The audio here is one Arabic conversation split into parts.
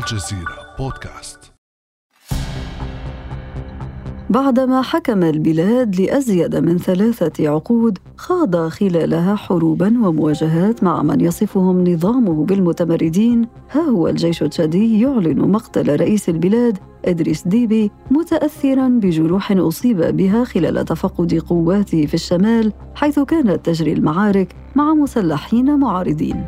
الجزيرة بودكاست. بعدما حكم البلاد لأزيد من ثلاثة عقود خاض خلالها حروبا ومواجهات مع من يصفهم نظامه بالمتمردين. ها هو الجيش التشادي يعلن مقتل رئيس البلاد إدريس ديبي متأثرا بجروح أصيب بها خلال تفقد قواته في الشمال حيث كانت تجري المعارك مع مسلحين معارضين.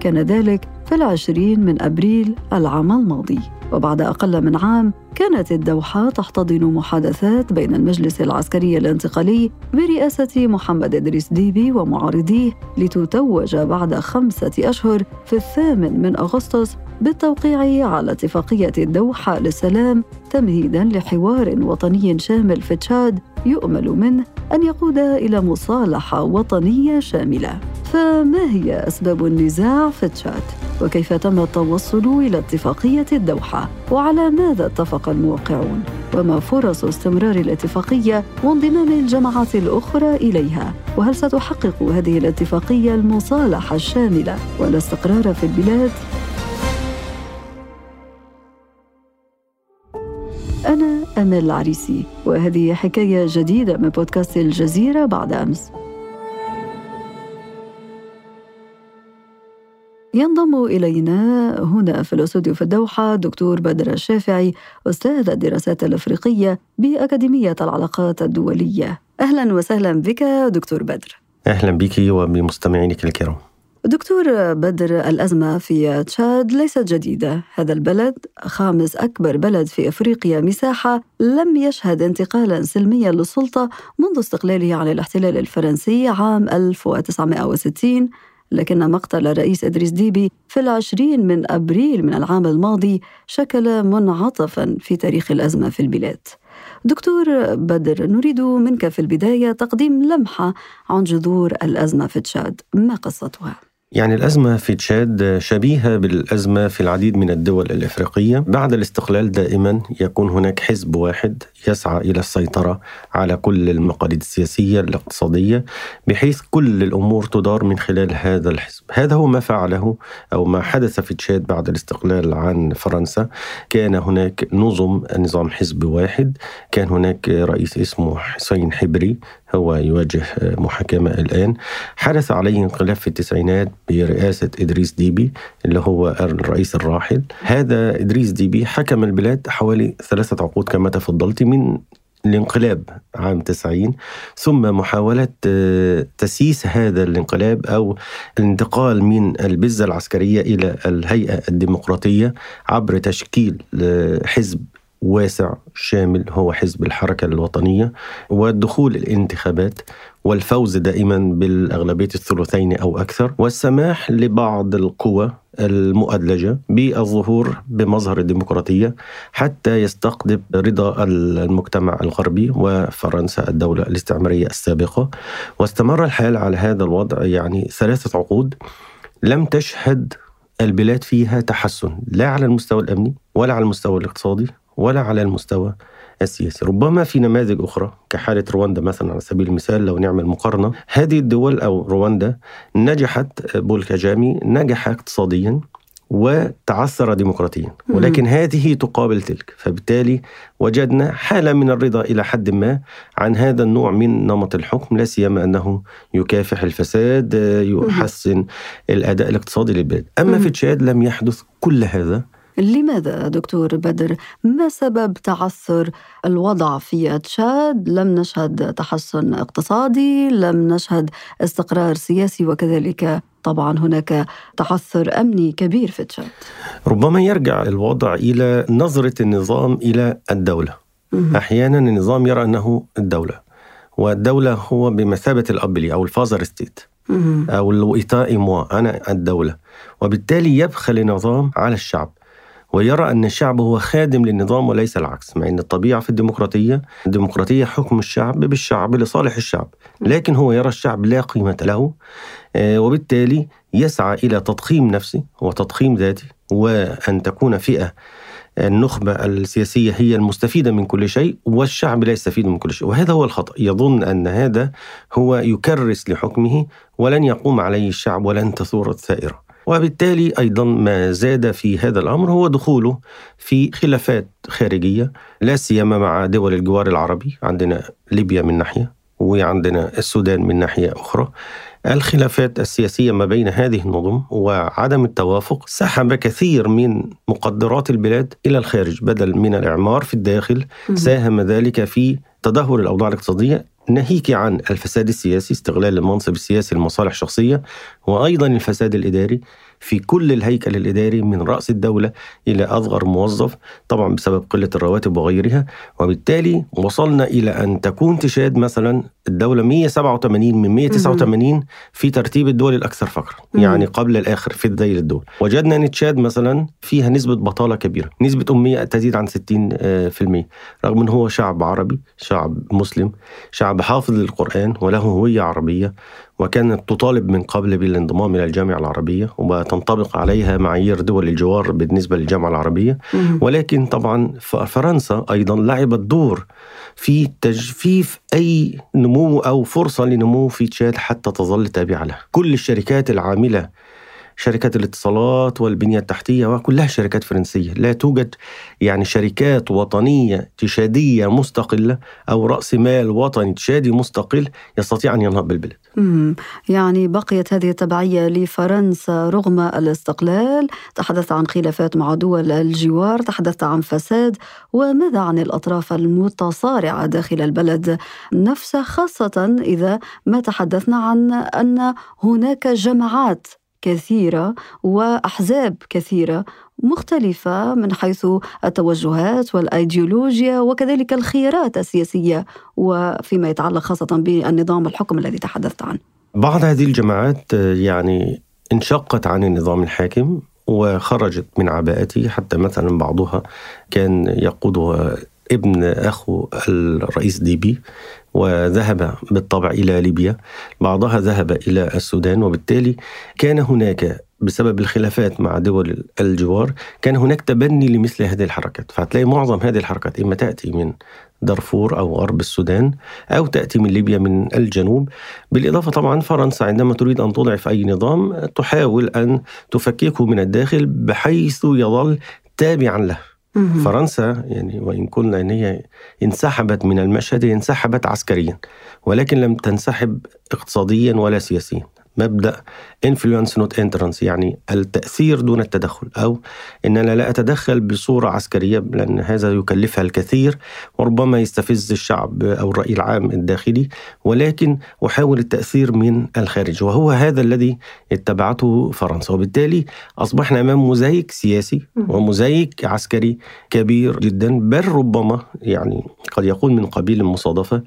كان ذلك في العشرين من أبريل العام الماضي وبعد أقل من عام كانت الدوحة تحتضن محادثات بين المجلس العسكري الانتقالي برئاسة محمد إدريس ديبي ومعارضيه لتتوج بعد خمسة أشهر في الثامن من أغسطس بالتوقيع على اتفاقية الدوحة للسلام تمهيدا لحوار وطني شامل في تشاد يؤمل منه أن يقود إلى مصالحة وطنية شاملة فما هي أسباب النزاع في تشاد؟ وكيف تم التوصل إلى اتفاقية الدوحة؟ وعلى ماذا اتفق الموقعون؟ وما فرص استمرار الاتفاقية وانضمام الجماعات الأخرى إليها؟ وهل ستحقق هذه الاتفاقية المصالحة الشاملة والاستقرار في البلاد؟ أنا أمل العريسي وهذه حكاية جديدة من بودكاست الجزيرة بعد أمس ينضم إلينا هنا في الأستوديو في الدوحة دكتور بدر الشافعي أستاذ الدراسات الأفريقية بأكاديمية العلاقات الدولية. أهلا وسهلا بك دكتور بدر. أهلا بك وبمستمعينك الكرام. دكتور بدر الأزمة في تشاد ليست جديدة. هذا البلد خامس أكبر بلد في أفريقيا مساحة لم يشهد انتقالا سلميا للسلطة منذ استقلاله عن الاحتلال الفرنسي عام 1960 لكن مقتل الرئيس إدريس ديبي في العشرين من أبريل من العام الماضي شكل منعطفا في تاريخ الأزمة في البلاد. دكتور بدر نريد منك في البداية تقديم لمحة عن جذور الأزمة في تشاد. ما قصتها؟ يعني الأزمة في تشاد شبيهة بالأزمة في العديد من الدول الإفريقية. بعد الاستقلال دائما يكون هناك حزب واحد يسعى إلى السيطرة على كل المقاليد السياسية الاقتصادية بحيث كل الأمور تدار من خلال هذا الحزب. هذا هو ما فعله أو ما حدث في تشاد بعد الاستقلال عن فرنسا. كان هناك نظم نظام حزب واحد. كان هناك رئيس اسمه حسين حبري هو يواجه محاكمة الآن. حدث عليه انقلاب في التسعينات برئاسة إدريس ديبي اللي هو الرئيس الراحل. هذا إدريس ديبي حكم البلاد حوالي ثلاثة عقود كما تفضلت من الانقلاب عام 90 ثم محاولة تسييس هذا الانقلاب أو الانتقال من البزة العسكرية إلى الهيئة الديمقراطية عبر تشكيل حزب واسع شامل هو حزب الحركة الوطنية والدخول الانتخابات. والفوز دائما بالأغلبية الثلثين أو أكثر والسماح لبعض القوى المؤدلجة بالظهور بمظهر الديمقراطية حتى يستقطب رضا المجتمع الغربي وفرنسا الدولة الاستعمارية السابقة. واستمر الحال على هذا الوضع يعني ثلاثة عقود لم تشهد البلاد فيها تحسن لا على المستوى الأمني ولا على المستوى الاقتصادي ولا على المستوى السياسي ربما في نماذج أخرى كحالة رواندا مثلا على سبيل المثال لو نعمل مقارنة هذه الدول أو رواندا نجحت بول كاجامي نجح اقتصاديا وتعثر ديمقراطيا ولكن هذه تقابل تلك. فبالتالي وجدنا حالة من الرضا إلى حد ما عن هذا النوع من نمط الحكم لا سيما أنه يكافح الفساد يحسن الأداء الاقتصادي للبلاد. أما في تشاد لم يحدث كل هذا لماذا دكتور بدر؟ ما سبب تعثر الوضع في تشاد لم نشهد تحسن اقتصادي لم نشهد استقرار سياسي وكذلك طبعا هناك تعثر أمني كبير في تشاد ربما يرجع الوضع إلى نظرة النظام إلى الدولة. أحيانا النظام يرى أنه الدولة والدولة هو بمثابة الأب لي أو الفازر ستيت أو الوئتاء موا أنا الدولة. وبالتالي يبخل النظام على الشعب. ويرى أن الشعب هو خادم للنظام وليس العكس مع أن الطبيعة في الديمقراطية الديمقراطية حكم الشعب بالشعب لصالح الشعب لكن هو يرى الشعب لا قيمة له وبالتالي يسعى إلى تضخيم نفسه وتضخيم ذاته وأن تكون فئة النخبة السياسية هي المستفيدة من كل شيء والشعب لا يستفيد من كل شيء وهذا هو الخطأ. يظن أن هذا هو يكرس لحكمه ولن يقوم عليه الشعب ولن تثور الثائرة وبالتالي أيضا ما زاد في هذا الأمر هو دخوله في خلافات خارجية لا سيما مع دول الجوار العربي عندنا ليبيا من ناحية وعندنا السودان من ناحية أخرى. الخلافات السياسية ما بين هذه النظم وعدم التوافق سحب كثير من مقدرات البلاد إلى الخارج بدل من الإعمار في الداخل ساهم ذلك في تدهور الأوضاع الاقتصادية ناهيك عن الفساد السياسي استغلال المنصب السياسي لمصالح شخصية وأيضا الفساد الإداري. في كل الهيكل الإداري من رأس الدولة إلى أصغر موظف طبعا بسبب قلة الرواتب وغيرها. وبالتالي وصلنا إلى أن تكون تشاد مثلا الدولة 187 من 189 في ترتيب الدول الأكثر فقرا يعني قبل الآخر في ذيل الدول. وجدنا أن تشاد مثلا فيها نسبة بطالة كبيرة نسبة أمية تزيد عن 60% رغم أنه هو شعب عربي شعب مسلم شعب حافظ للقرآن وله هوية عربية. وكانت تطالب من قبل بالانضمام إلى الجامعة العربية وتنطبق عليها معايير دول الجوار بالنسبة للجامعة العربية. ولكن طبعا فرنسا أيضا لعبت دور في تجفيف أي نمو أو فرصة لنمو في تشاد حتى تظل تابعة لها. كل الشركات العاملة شركات الاتصالات والبنية التحتية وكلها شركات فرنسية. لا توجد يعني شركات وطنية تشادية مستقلة أو رأس مال وطني تشادي مستقل يستطيع أن ينهض بالبلاد يعني بقيت هذه التبعية لفرنسا رغم الاستقلال. تحدث عن خلافات مع دول الجوار تحدث عن فساد وماذا عن الأطراف المتصارعة داخل البلد نفسه خاصة إذا ما تحدثنا عن أن هناك جماعات كثيرة وأحزاب كثيرة مختلفة من حيث التوجهات والأيديولوجيا وكذلك الخيارات السياسية وفيما يتعلق خاصة بالنظام الحكم الذي تحدثت عنه. بعض هذه الجماعات يعني انشقت عن النظام الحاكم وخرجت من عباءته حتى مثلا بعضها كان يقودها ابن أخو الرئيس ديبي وذهب بالطبع إلى ليبيا. بعضها ذهب إلى السودان وبالتالي كان هناك بسبب الخلافات مع دول الجوار كان هناك تبني لمثل هذه الحركات. فهتلاقي معظم هذه الحركات إما تأتي من دارفور أو غرب السودان أو تأتي من ليبيا من الجنوب. بالإضافة طبعا فرنسا عندما تريد أن تضعف أي نظام تحاول أن تفككه من الداخل بحيث يظل تابعا له. فرنسا يعني وإن قلنا أن هي انسحبت من المشهد انسحبت عسكريا ولكن لم تنسحب اقتصاديا ولا سياسيا. مبدأ influence not interference يعني التأثير دون التدخل أو ان أنا لا أتدخل بصورة عسكرية لأن هذا يكلفها الكثير وربما يستفز الشعب أو الرأي العام الداخلي ولكن أحاول التأثير من الخارج وهو هذا الذي اتبعته فرنسا. وبالتالي أصبحنا أمام موزايك سياسي وموزايك عسكري كبير جدا بل ربما يعني قد يكون من قبيل المصادفة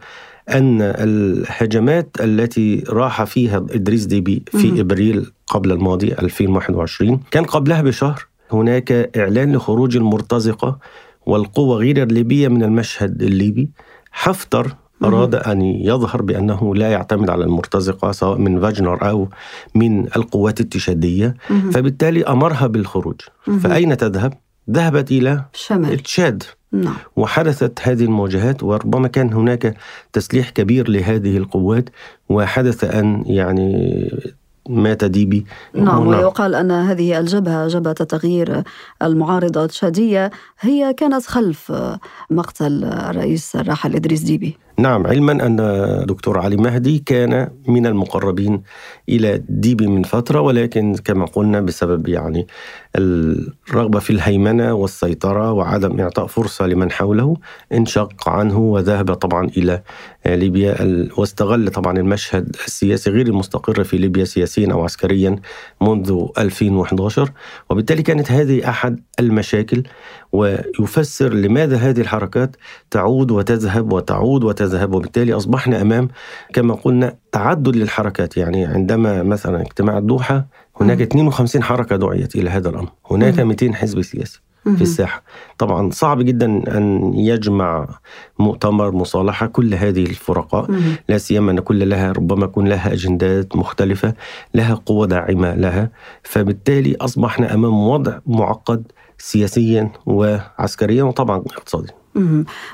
أن الهجمات التي راح فيها إدريس ديبي في إبريل قبل الماضي 2021 كان قبلها بشهر هناك إعلان لخروج المرتزقة والقوة غير الليبية من المشهد الليبي. حفتر أراد أن يظهر بأنه لا يعتمد على المرتزقة سواء من فاجنر أو من القوات التشادية. فبالتالي أمرها بالخروج. فأين تذهب؟ ذهبت إلى شمال تشاد نعم. وحدثت هذه المواجهات وربما كان هناك تسليح كبير لهذه القوات وحدث أن يعني مات ديبي. نعم ويقال أن هذه الجبهة جبهة تغيير المعارضة التشادية هي كانت خلف مقتل الرئيس الراحل إدريس ديبي. نعم علما أن دكتور علي مهدي كان من المقربين إلى ديبي من فترة ولكن كما قلنا بسبب يعني الرغبة في الهيمنة والسيطرة وعدم إعطاء فرصة لمن حوله انشق عنه وذهب طبعا إلى ليبيا واستغل طبعا المشهد السياسي غير المستقر في ليبيا سياسيا أو عسكريا منذ 2011 وبالتالي كانت هذه أحد المشاكل ويفسر لماذا هذه الحركات تعود وتذهب وتعود وتذهب وبالتالي أصبحنا أمام كما قلنا تعدد للحركات. يعني عندما مثلا اجتماع الدوحة هناك 52 حركة دعيت إلى هذا الأمر. هناك 200 حزب سياسي في الساحة. طبعا صعب جدا أن يجمع مؤتمر مصالحة كل هذه الفرقاء. لا سيما أن كل لها ربما يكون لها أجندات مختلفة لها قوة داعمة لها. فبالتالي أصبحنا أمام وضع معقد سياسيا وعسكريا وطبعا اقتصاديا.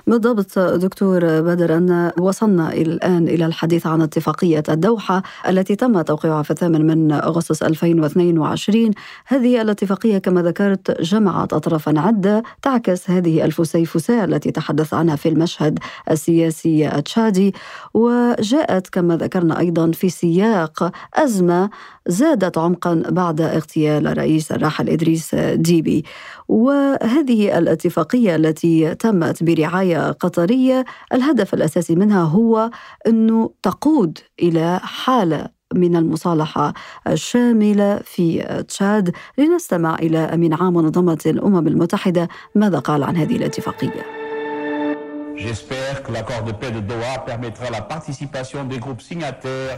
بالضبط دكتور بدر أن وصلنا الآن إلى الحديث عن اتفاقية الدوحة التي تم توقيعها في الثامن من أغسطس 2022 هذه الاتفاقية كما ذكرت جمعت أطرافا عدة تعكس هذه الفسيفساء التي تحدث عنها في المشهد السياسي التشادي. وجاءت كما ذكرنا أيضا في سياق أزمة زادت عمقا بعد اغتيال الرئيس الراحل إدريس ديبي. وهذه الاتفاقية التي تمت برعاية قطرية الهدف الأساسي منها هو أنه تقود إلى حالة من المصالحة الشاملة في تشاد. لنستمع إلى أمين عام منظمة الأمم المتحدة ماذا قال عن هذه الاتفاقية؟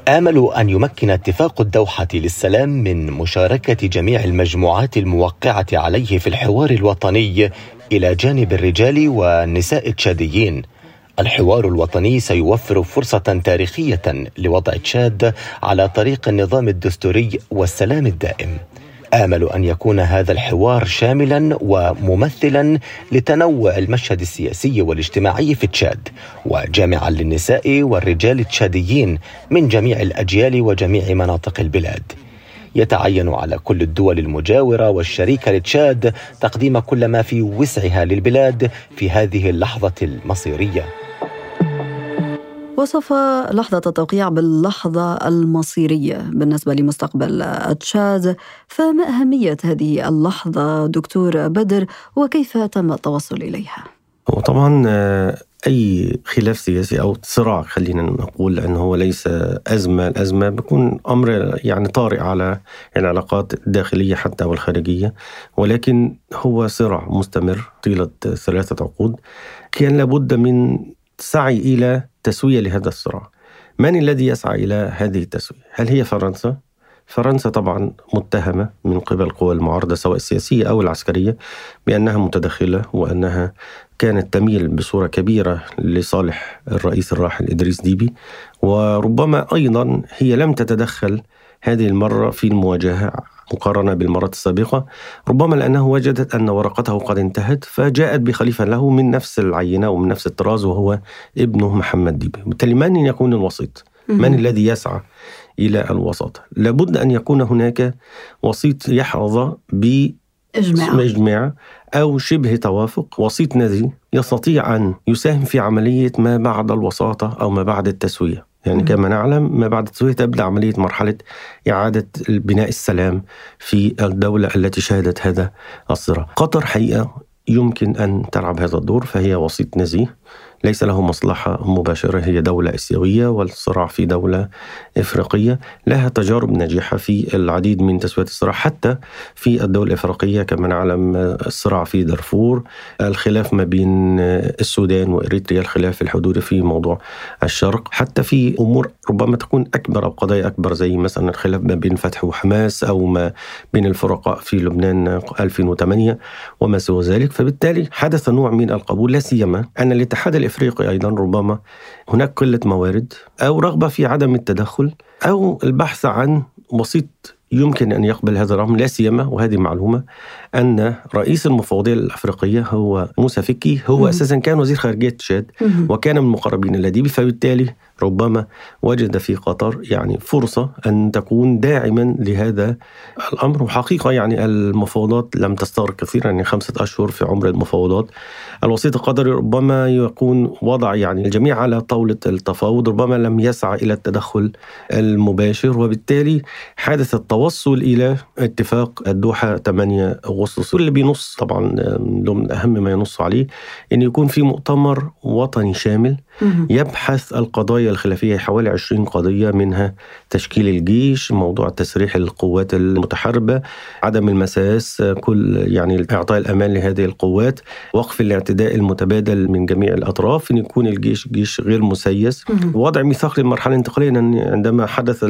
آمل أن يمكن اتفاق الدوحة للسلام من مشاركة جميع المجموعات الموقعة عليه في الحوار الوطني إلى جانب الرجال والنساء التشاديين. الحوار الوطني سيوفر فرصة تاريخية لوضع تشاد على طريق النظام الدستوري والسلام الدائم. آمل أن يكون هذا الحوار شاملا وممثلا لتنوع المشهد السياسي والاجتماعي في تشاد وجامعا للنساء والرجال التشاديين من جميع الأجيال وجميع مناطق البلاد. يتعين على كل الدول المجاورة والشريكة لتشاد تقديم كل ما في وسعها للبلاد في هذه اللحظة المصيرية. وصف لحظة التوقيع باللحظة المصيرية بالنسبة لمستقبل تشاد فما أهمية هذه اللحظة دكتور بدر وكيف تم التوصل إليها؟ وطبعا آه، أي خلاف سياسي أو صراع خلينا نقول أنه هو ليس أزمة. الأزمة بيكون أمر يعني طارئ على العلاقات الداخلية حتى والخارجية. ولكن هو صراع مستمر طيلة ثلاثة عقود. كان لابد من سعي إلى تسوية لهذا الصراع من الذي يسعى إلى هذه التسوية؟ هل هي فرنسا؟ فرنسا طبعا متهمة من قبل قوى المعارضة سواء السياسية أو العسكرية بأنها متدخلة وأنها كانت تميل بصورة كبيرة لصالح الرئيس الراحل إدريس ديبي وربما أيضا هي لم تتدخل هذه المرة في المواجهة مقارنة بالمرات السابقة ربما لأنه وجدت أن ورقته قد انتهت فجاءت بخليفة له من نفس العينة ومن نفس الطراز وهو ابنه محمد ديبي. بالتالي من يكون الوسيط؟ من الذي يسعى إلى الوسط لابد أن يكون هناك وسيط يحظى ب. إجماع أو شبه توافق. وسيط نزي يستطيع أن يساهم في عملية ما بعد الوساطة أو ما بعد التسوية. يعني كما نعلم ما بعد التسوية تبدأ عملية مرحلة إعادة بناء السلام في الدولة التي شهدت هذا الصراع. قطر حقيقة يمكن أن تلعب هذا الدور فهي وسيط نزيه. ليس له مصلحة مباشرة. هي دولة آسيوية والصراع في دولة إفريقية. لها تجارب ناجحة في العديد من تسويات الصراع حتى في الدول الإفريقية كما نعلم الصراع في دارفور. الخلاف ما بين السودان وإريتريا الخلاف الحدودي في موضوع الشرق. حتى في أمور ربما تكون أكبر أو قضايا أكبر زي مثلا الخلاف ما بين فتح وحماس أو ما بين الفرقاء في لبنان 2008 وما سوى ذلك. فبالتالي حدث نوع من القبول لا سيما أن الاتحاد الإفريقي أيضا ربما هناك قلة موارد أو رغبة في عدم التدخل أو البحث عن وسيط يمكن أن يقبل هذا الأمر لا سيما وهذه معلومة أن رئيس المفوضية الأفريقية هو موسى فكي هو مم. أساسا كان وزير خارجية تشاد وكان من المقربين الذي فبالتالي ربما وجد في قطر يعني فرصة أن تكون داعما لهذا الأمر. وحقيقة يعني المفاوضات لم تستغرق كثيرا يعني خمسة أشهر في عمر المفاوضات. الوسيط القطري ربما يكون وضع يعني الجميع على طاولة التفاوض ربما لم يسعى إلى التدخل المباشر. وبالتالي حدث التوصل إلى اتفاق الدوحة 8 أغسطس واللي بينص طبعا ضمن أهم ما ينص عليه أن يكون في مؤتمر وطني شامل يبحث القضايا الخلافية حوالي 20 قضية منها تشكيل الجيش موضوع تسريح القوات المتحاربة عدم المساس كل يعني إعطاء الأمان لهذه القوات وقف الاعتداء المتبادل من جميع الأطراف أن يكون الجيش جيش غير مسيس. وضع ميثاق للمرحلة الانتقالية عندما حدث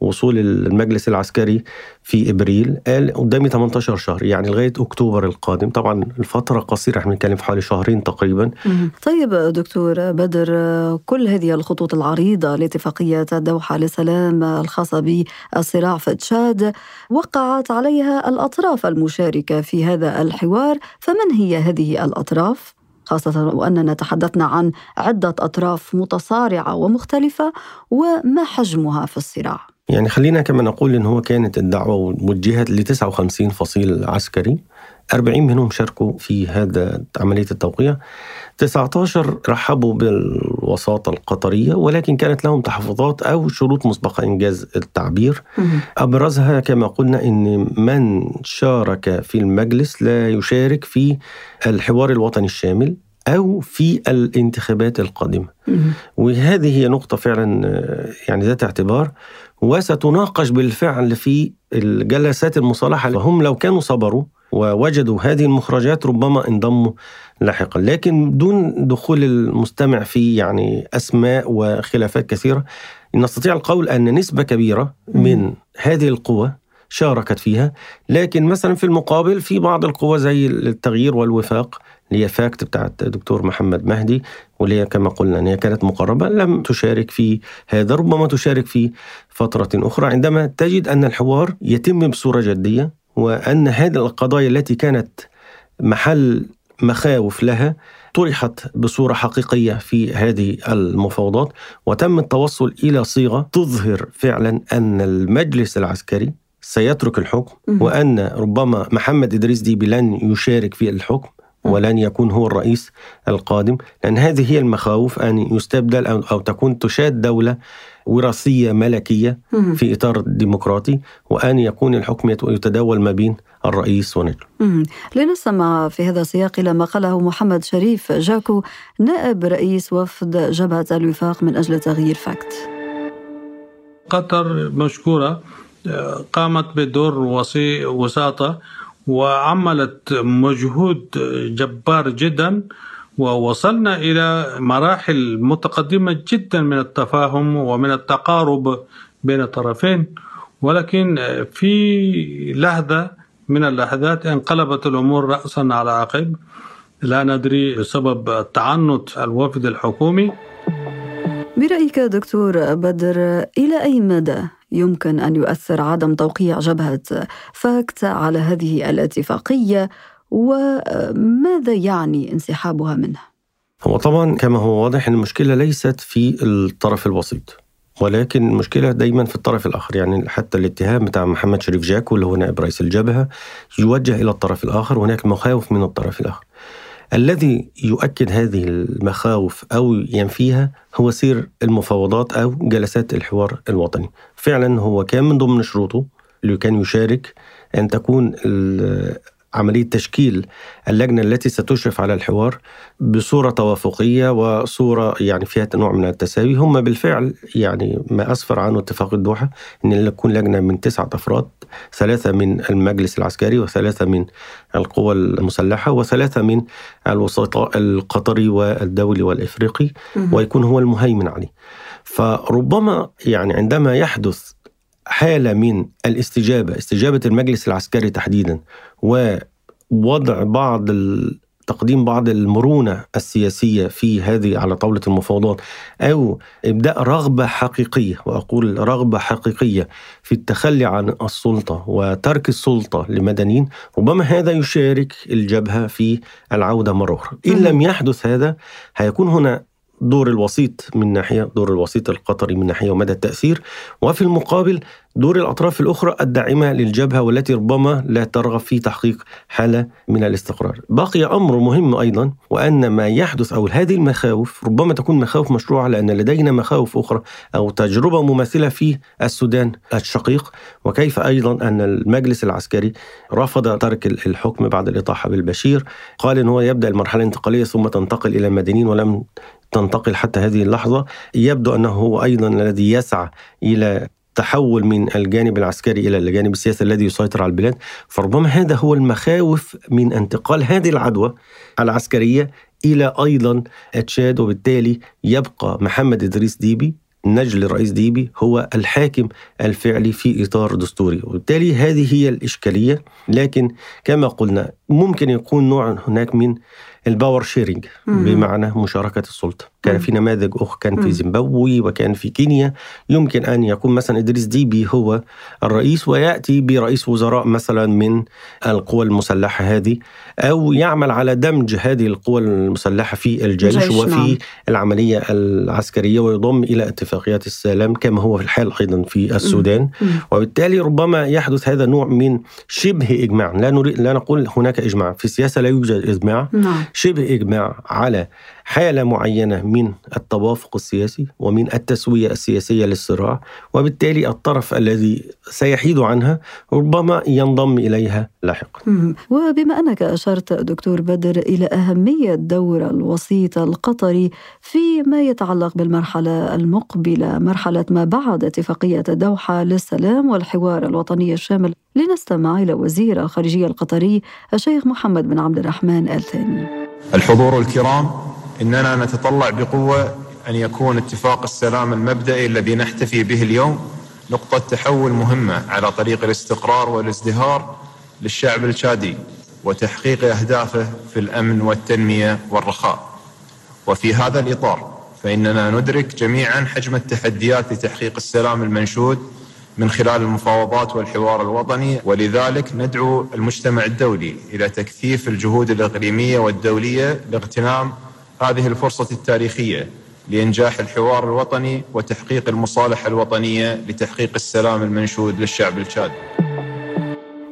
وصول المجلس العسكري في إبريل قال قدامي 18 شهر يعني لغاية أكتوبر القادم. طبعا الفترة قصيرة إحنا بنتكلم في حوالي شهرين تقريبا. طيب دكتور بدر كل هذه الخطوط العريضة لاتفاقية الدوحه للسلام الخاصة بالصراع في تشاد وقعت عليها الأطراف المشاركة في هذا الحوار. فمن هي هذه الأطراف؟ خاصة وأننا تحدثنا عن عدة أطراف متصارعة ومختلفة وما حجمها في الصراع؟ يعني خلينا كما نقول إن هو كانت الدعوة وجهت ل 59 فصيل عسكري. 40 منهم شاركوا في هذا عملية التوقيع. 19 رحبوا بالوساطة القطرية ولكن كانت لهم تحفظات أو شروط مسبقة إنجاز التعبير. أبرزها كما قلنا أن من شارك في المجلس لا يشارك في الحوار الوطني الشامل أو في الانتخابات القادمة. وهذه هي نقطة فعلا يعني ذات اعتبار وستناقش بالفعل في الجلسات المصالحة. هم لو كانوا صبروا ووجدوا هذه المخرجات ربما انضموا لاحقا. لكن دون دخول المستمع في يعني أسماء وخلافات كثيرة نستطيع القول أن نسبة كبيرة من هذه القوى شاركت فيها. لكن مثلا في المقابل في بعض القوى زي التغيير والوفاق اللي هي فاكت بتاعت دكتور محمد مهدي واللي هي كما قلنا إن هي كانت مقربة لم تشارك في هذا ربما تشارك في فترة أخرى. عندما تجد أن الحوار يتم بصورة جدية وأن هذه القضايا التي كانت محل مخاوف لها طرحت بصورة حقيقية في هذه المفاوضات وتم التوصل إلى صيغة تظهر فعلا أن المجلس العسكري سيترك الحكم وأن ربما محمد إدريس ديبي لن يشارك في الحكم. ولن يكون هو الرئيس القادم لأن هذه هي المخاوف أن يستبدل أو, أو تكون تشاد دولة وراثية ملكية في إطار ديمقراطي وأن يكون الحكم يتداول ما بين الرئيس ونجم. لنستمع في هذا السياق إلى ما قاله محمد شريف جاكو نائب رئيس وفد جبهة الوفاق من أجل تغيير فاكت. قطر مشكورة قامت بدور وساطة وعملت مجهود جبار جدا ووصلنا إلى مراحل متقدمة جدا من التفاهم ومن التقارب بين الطرفين. ولكن في لحظة من اللحظات انقلبت الأمور راسا على عقب. لا ندري بسبب تعنت الوفد الحكومي. برأيك دكتور بدر إلى أي مدى يمكن أن يؤثر عدم توقيع جبهة فاكت على هذه الاتفاقية وماذا يعني انسحابها منها؟ هو طبعا كما هو واضح المشكلة ليست في الطرف الوسيط ولكن المشكلة دايما في الطرف الآخر يعني حتى الاتهام بتاع محمد شريف جاكو اللي هو نائب رئيس الجبهة يوجه إلى الطرف الآخر وهناك مخاوف من الطرف الآخر الذي يؤكد هذه المخاوف أو ينفيها هو سير المفاوضات أو جلسات الحوار الوطني. فعلا هو كان من ضمن شروطه اللي كان يشارك أن تكون عملية تشكيل اللجنة التي ستشرف على الحوار بصورة توافقية وصورة يعني فيها نوع من التساوي. هم بالفعل يعني ما أسفر عنه اتفاق الدوحة أن يكون لجنة من تسعة أفراد ثلاثة من المجلس العسكري وثلاثة من القوى المسلحة وثلاثة من الوسطاء القطري والدولي والإفريقي ويكون هو المهيمن عليه. فربما يعني عندما يحدث حالة من الاستجابة استجابة المجلس العسكري تحديدا ووضع بعض تقديم بعض المرونة السياسية في هذه على طاولة المفاوضات أو إبداء رغبة حقيقية وأقول رغبة حقيقية في التخلي عن السلطة وترك السلطة لمدنيين ربما هذا يشارك الجبهة في العودة مرة أخرى. إن لم يحدث هذا هيكون هنا دور الوسيط من ناحية دور الوسيط القطري من ناحية ومدى التأثير. وفي المقابل دور الأطراف الأخرى الداعمة للجبهة والتي ربما لا ترغب في تحقيق حالة من الاستقرار. بقي أمر مهم أيضا وأن ما يحدث أو هذه المخاوف ربما تكون مخاوف مشروعة لأن لدينا مخاوف أخرى أو تجربة مماثلة في السودان الشقيق. وكيف أيضا أن المجلس العسكري رفض ترك الحكم بعد الإطاحة بالبشير، قال إن هو يبدأ المرحلة الانتقالية ثم تنتقل إلى المدنيين ولم تنتقل حتى هذه اللحظة. يبدو أنه هو أيضا الذي يسعى إلى تحول من الجانب العسكري إلى الجانب السياسي الذي يسيطر على البلاد. فربما هذا هو المخاوف من انتقال هذه العدوى العسكرية إلى أيضا تشاد وبالتالي يبقى محمد إدريس ديبي نجل الرئيس ديبي هو الحاكم الفعلي في إطار دستوري. وبالتالي هذه هي الإشكالية. لكن كما قلنا ممكن يكون نوع هناك من ال power sharing بمعنى مشاركة السلطة. كان في نماذج أخرى كان في زيمبابوي وكان في كينيا. يمكن أن يكون مثلا إدريس ديبي هو الرئيس ويأتي برئيس وزراء مثلا من القوى المسلحة هذه أو يعمل على دمج هذه القوى المسلحة في الجيش الجيش، وفي نعم. العملية العسكرية ويضم إلى اتفاقيات السلام كما هو في الحال أيضا في السودان. وبالتالي ربما يحدث هذا نوع من شبه إجماع. لا, نريد لا نقول هناك إجماع في السياسة لا يوجد إجماع. نعم. شبه إجماع على حالة معينة من التوافق السياسي ومن التسوية السياسية للصراع وبالتالي الطرف الذي سيحيد عنها ربما ينضم إليها لاحقا. وبما أنك أشرت دكتور بدر إلى أهمية دور الوسيط القطري فيما يتعلق بالمرحلة المقبلة مرحلة ما بعد اتفاقية دوحة للسلام والحوار الوطني الشامل لنستمع إلى وزير الخارجية القطري الشيخ محمد بن عبد الرحمن آل ثاني الحضور الكرام إننا نتطلع بقوة أن يكون اتفاق السلام المبدئي الذي نحتفي به اليوم نقطة تحول مهمة على طريق الاستقرار والازدهار للشعب التشادي وتحقيق أهدافه في الأمن والتنمية والرخاء. وفي هذا الإطار فإننا ندرك جميعا حجم التحديات لتحقيق السلام المنشود من خلال المفاوضات والحوار الوطني ولذلك ندعو المجتمع الدولي إلى تكثيف الجهود الإقليمية والدولية لاغتنام هذه الفرصة التاريخية لإنجاح الحوار الوطني وتحقيق المصالحة الوطنية لتحقيق السلام المنشود للشعب التشادي.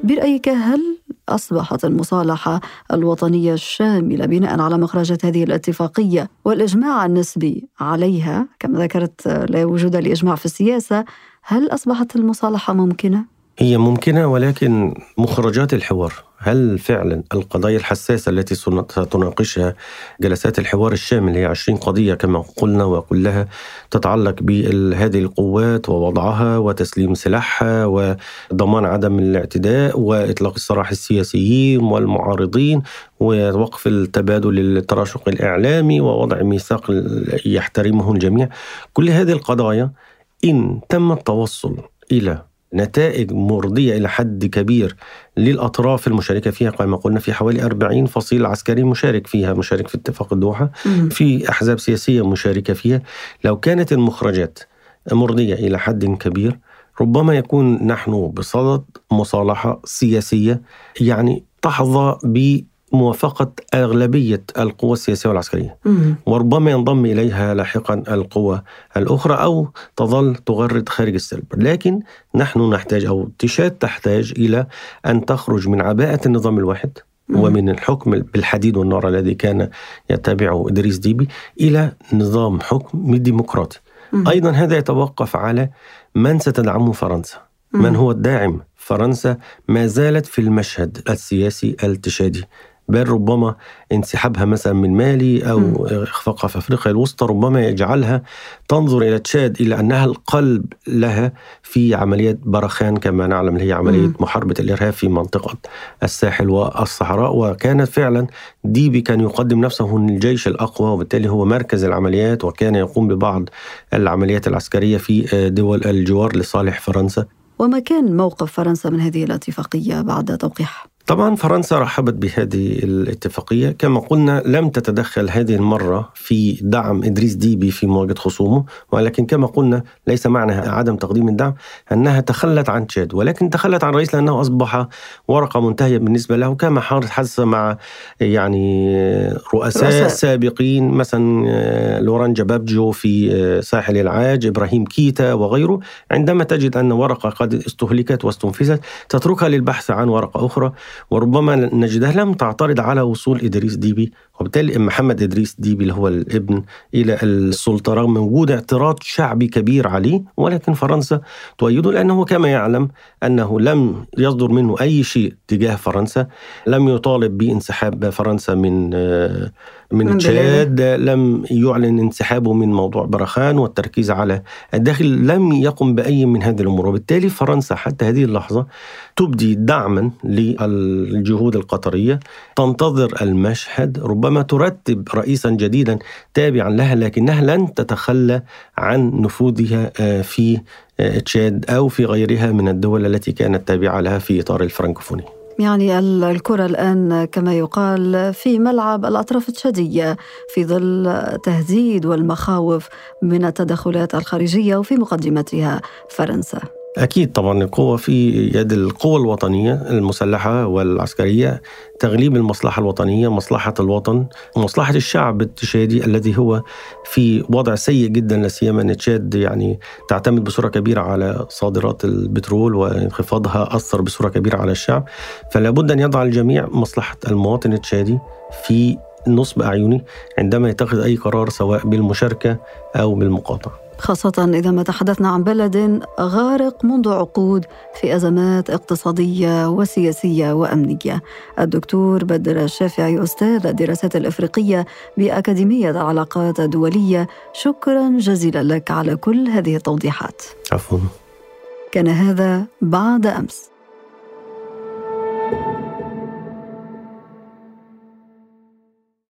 برأيك هل أصبحت المصالحة الوطنية الشاملة بناء على مخرجات هذه الاتفاقية والإجماع النسبي عليها كما ذكرت لا وجود لإجماع في السياسة هل أصبحت المصالحة ممكنة؟ هي ممكنة ولكن مخرجات الحوار هل فعلا القضايا الحساسة التي ستناقشها جلسات الحوار الشامل هي 20 قضية كما قلنا وكلها تتعلق بهذه القوات ووضعها وتسليم سلاحها وضمان عدم الاعتداء وإطلاق السراح السياسيين والمعارضين ووقف التبادل التراشق الإعلامي ووضع ميثاق يحترمه الجميع. كل هذه القضايا إن تم التوصل إلى نتائج مرضية إلى حد كبير للأطراف المشاركة فيها كما قلنا في حوالي 40 فصيل عسكري مشارك فيها مشارك في اتفاق الدوحة في أحزاب سياسية مشاركة فيها. لو كانت المخرجات مرضية إلى حد كبير ربما يكون نحن بصدد مصالحة سياسية يعني تحظى بموافقة أغلبية القوى السياسية والعسكرية. وربما ينضم إليها لاحقا القوى الأخرى أو تظل تغرد خارج السلب. لكن نحن نحتاج أو تشاد تحتاج إلى أن تخرج من عباءة النظام الواحد ومن الحكم بالحديد والنار الذي كان يتبعه إدريس ديبي إلى نظام حكم ديمقراطي. أيضا هذا يتوقف على من ستدعمه فرنسا. من هو الداعم؟ فرنسا ما زالت في المشهد السياسي التشادي. بل ربما انسحابها مثلا من مالي أو إخفاقها في أفريقيا الوسطى ربما يجعلها تنظر إلى تشاد إلى أنها القلب لها في عمليه برخان كما نعلم اللي هي عملية محاربة الإرهاب في منطقة الساحل والصحراء. وكانت فعلا ديبي كان يقدم نفسه الجيش الأقوى وبالتالي هو مركز العمليات وكان يقوم ببعض العمليات العسكرية في دول الجوار لصالح فرنسا. وما كان موقف فرنسا من هذه الاتفاقية بعد توقيعها؟ طبعا فرنسا رحبت بهذه الاتفاقية. كما قلنا لم تتدخل هذه المرة في دعم إدريس ديبي في مواجهة خصومه ولكن كما قلنا ليس معنى عدم تقديم الدعم أنها تخلت عن تشاد ولكن تخلت عن الرئيس لأنه أصبح ورقة منتهية بالنسبة له كما حدث مع يعني رؤساء, رؤساء. سابقين مثلا لوران جبابجو في ساحل العاج إبراهيم كيتا وغيره. عندما تجد أن ورقة قد استهلكت واستنفذت تتركها للبحث عن ورقة أخرى. وربما نجدها لم تعترض على وصول إدريس ديبي وبالتالي محمد إدريس ديبي اللي هو الابن إلى السلطة رغم وجود اعتراض شعبي كبير عليه ولكن فرنسا تؤيده لأنه كما يعلم أنه لم يصدر منه أي شيء تجاه فرنسا لم يطالب بانسحاب فرنسا من من تشاد لم يعلن انسحابه من موضوع برخان والتركيز على الداخل لم يقم بأي من هذه الأمور. وبالتالي فرنسا حتى هذه اللحظة تبدي دعما للجهود القطرية. تنتظر المشهد ربما ترتب رئيسا جديدا تابعا لها لكنها لن تتخلى عن نفوذها في تشاد أو في غيرها من الدول التي كانت تابعة لها في إطار الفرنكوفوني يعني الكرة الآن كما يقال في ملعب الأطراف التشادية في ظل تهديد والمخاوف من التدخلات الخارجية وفي مقدمتها فرنسا. أكيد طبعا القوة في يد القوى الوطنية المسلحة والعسكرية تغليب المصلحة الوطنية مصلحة الوطن مصلحة الشعب التشادي الذي هو في وضع سيء جدا لا سيما أن تشاد يعني تعتمد بصورة كبيرة على صادرات البترول وانخفاضها أثر بصورة كبيرة على الشعب. فلا بد أن يضع الجميع مصلحة المواطن التشادي في نصب أعينه عندما يتخذ أي قرار سواء بالمشاركة أو بالمقاطعة. خاصة إذا ما تحدثنا عن بلد غارق منذ عقود في أزمات اقتصادية وسياسية وأمنية. الدكتور بدر الشافعي أستاذ الدراسات الإفريقية بأكاديمية العلاقات الدولية شكرا جزيلا لك على كل هذه التوضيحات. عفوا. كان هذا بعد أمس.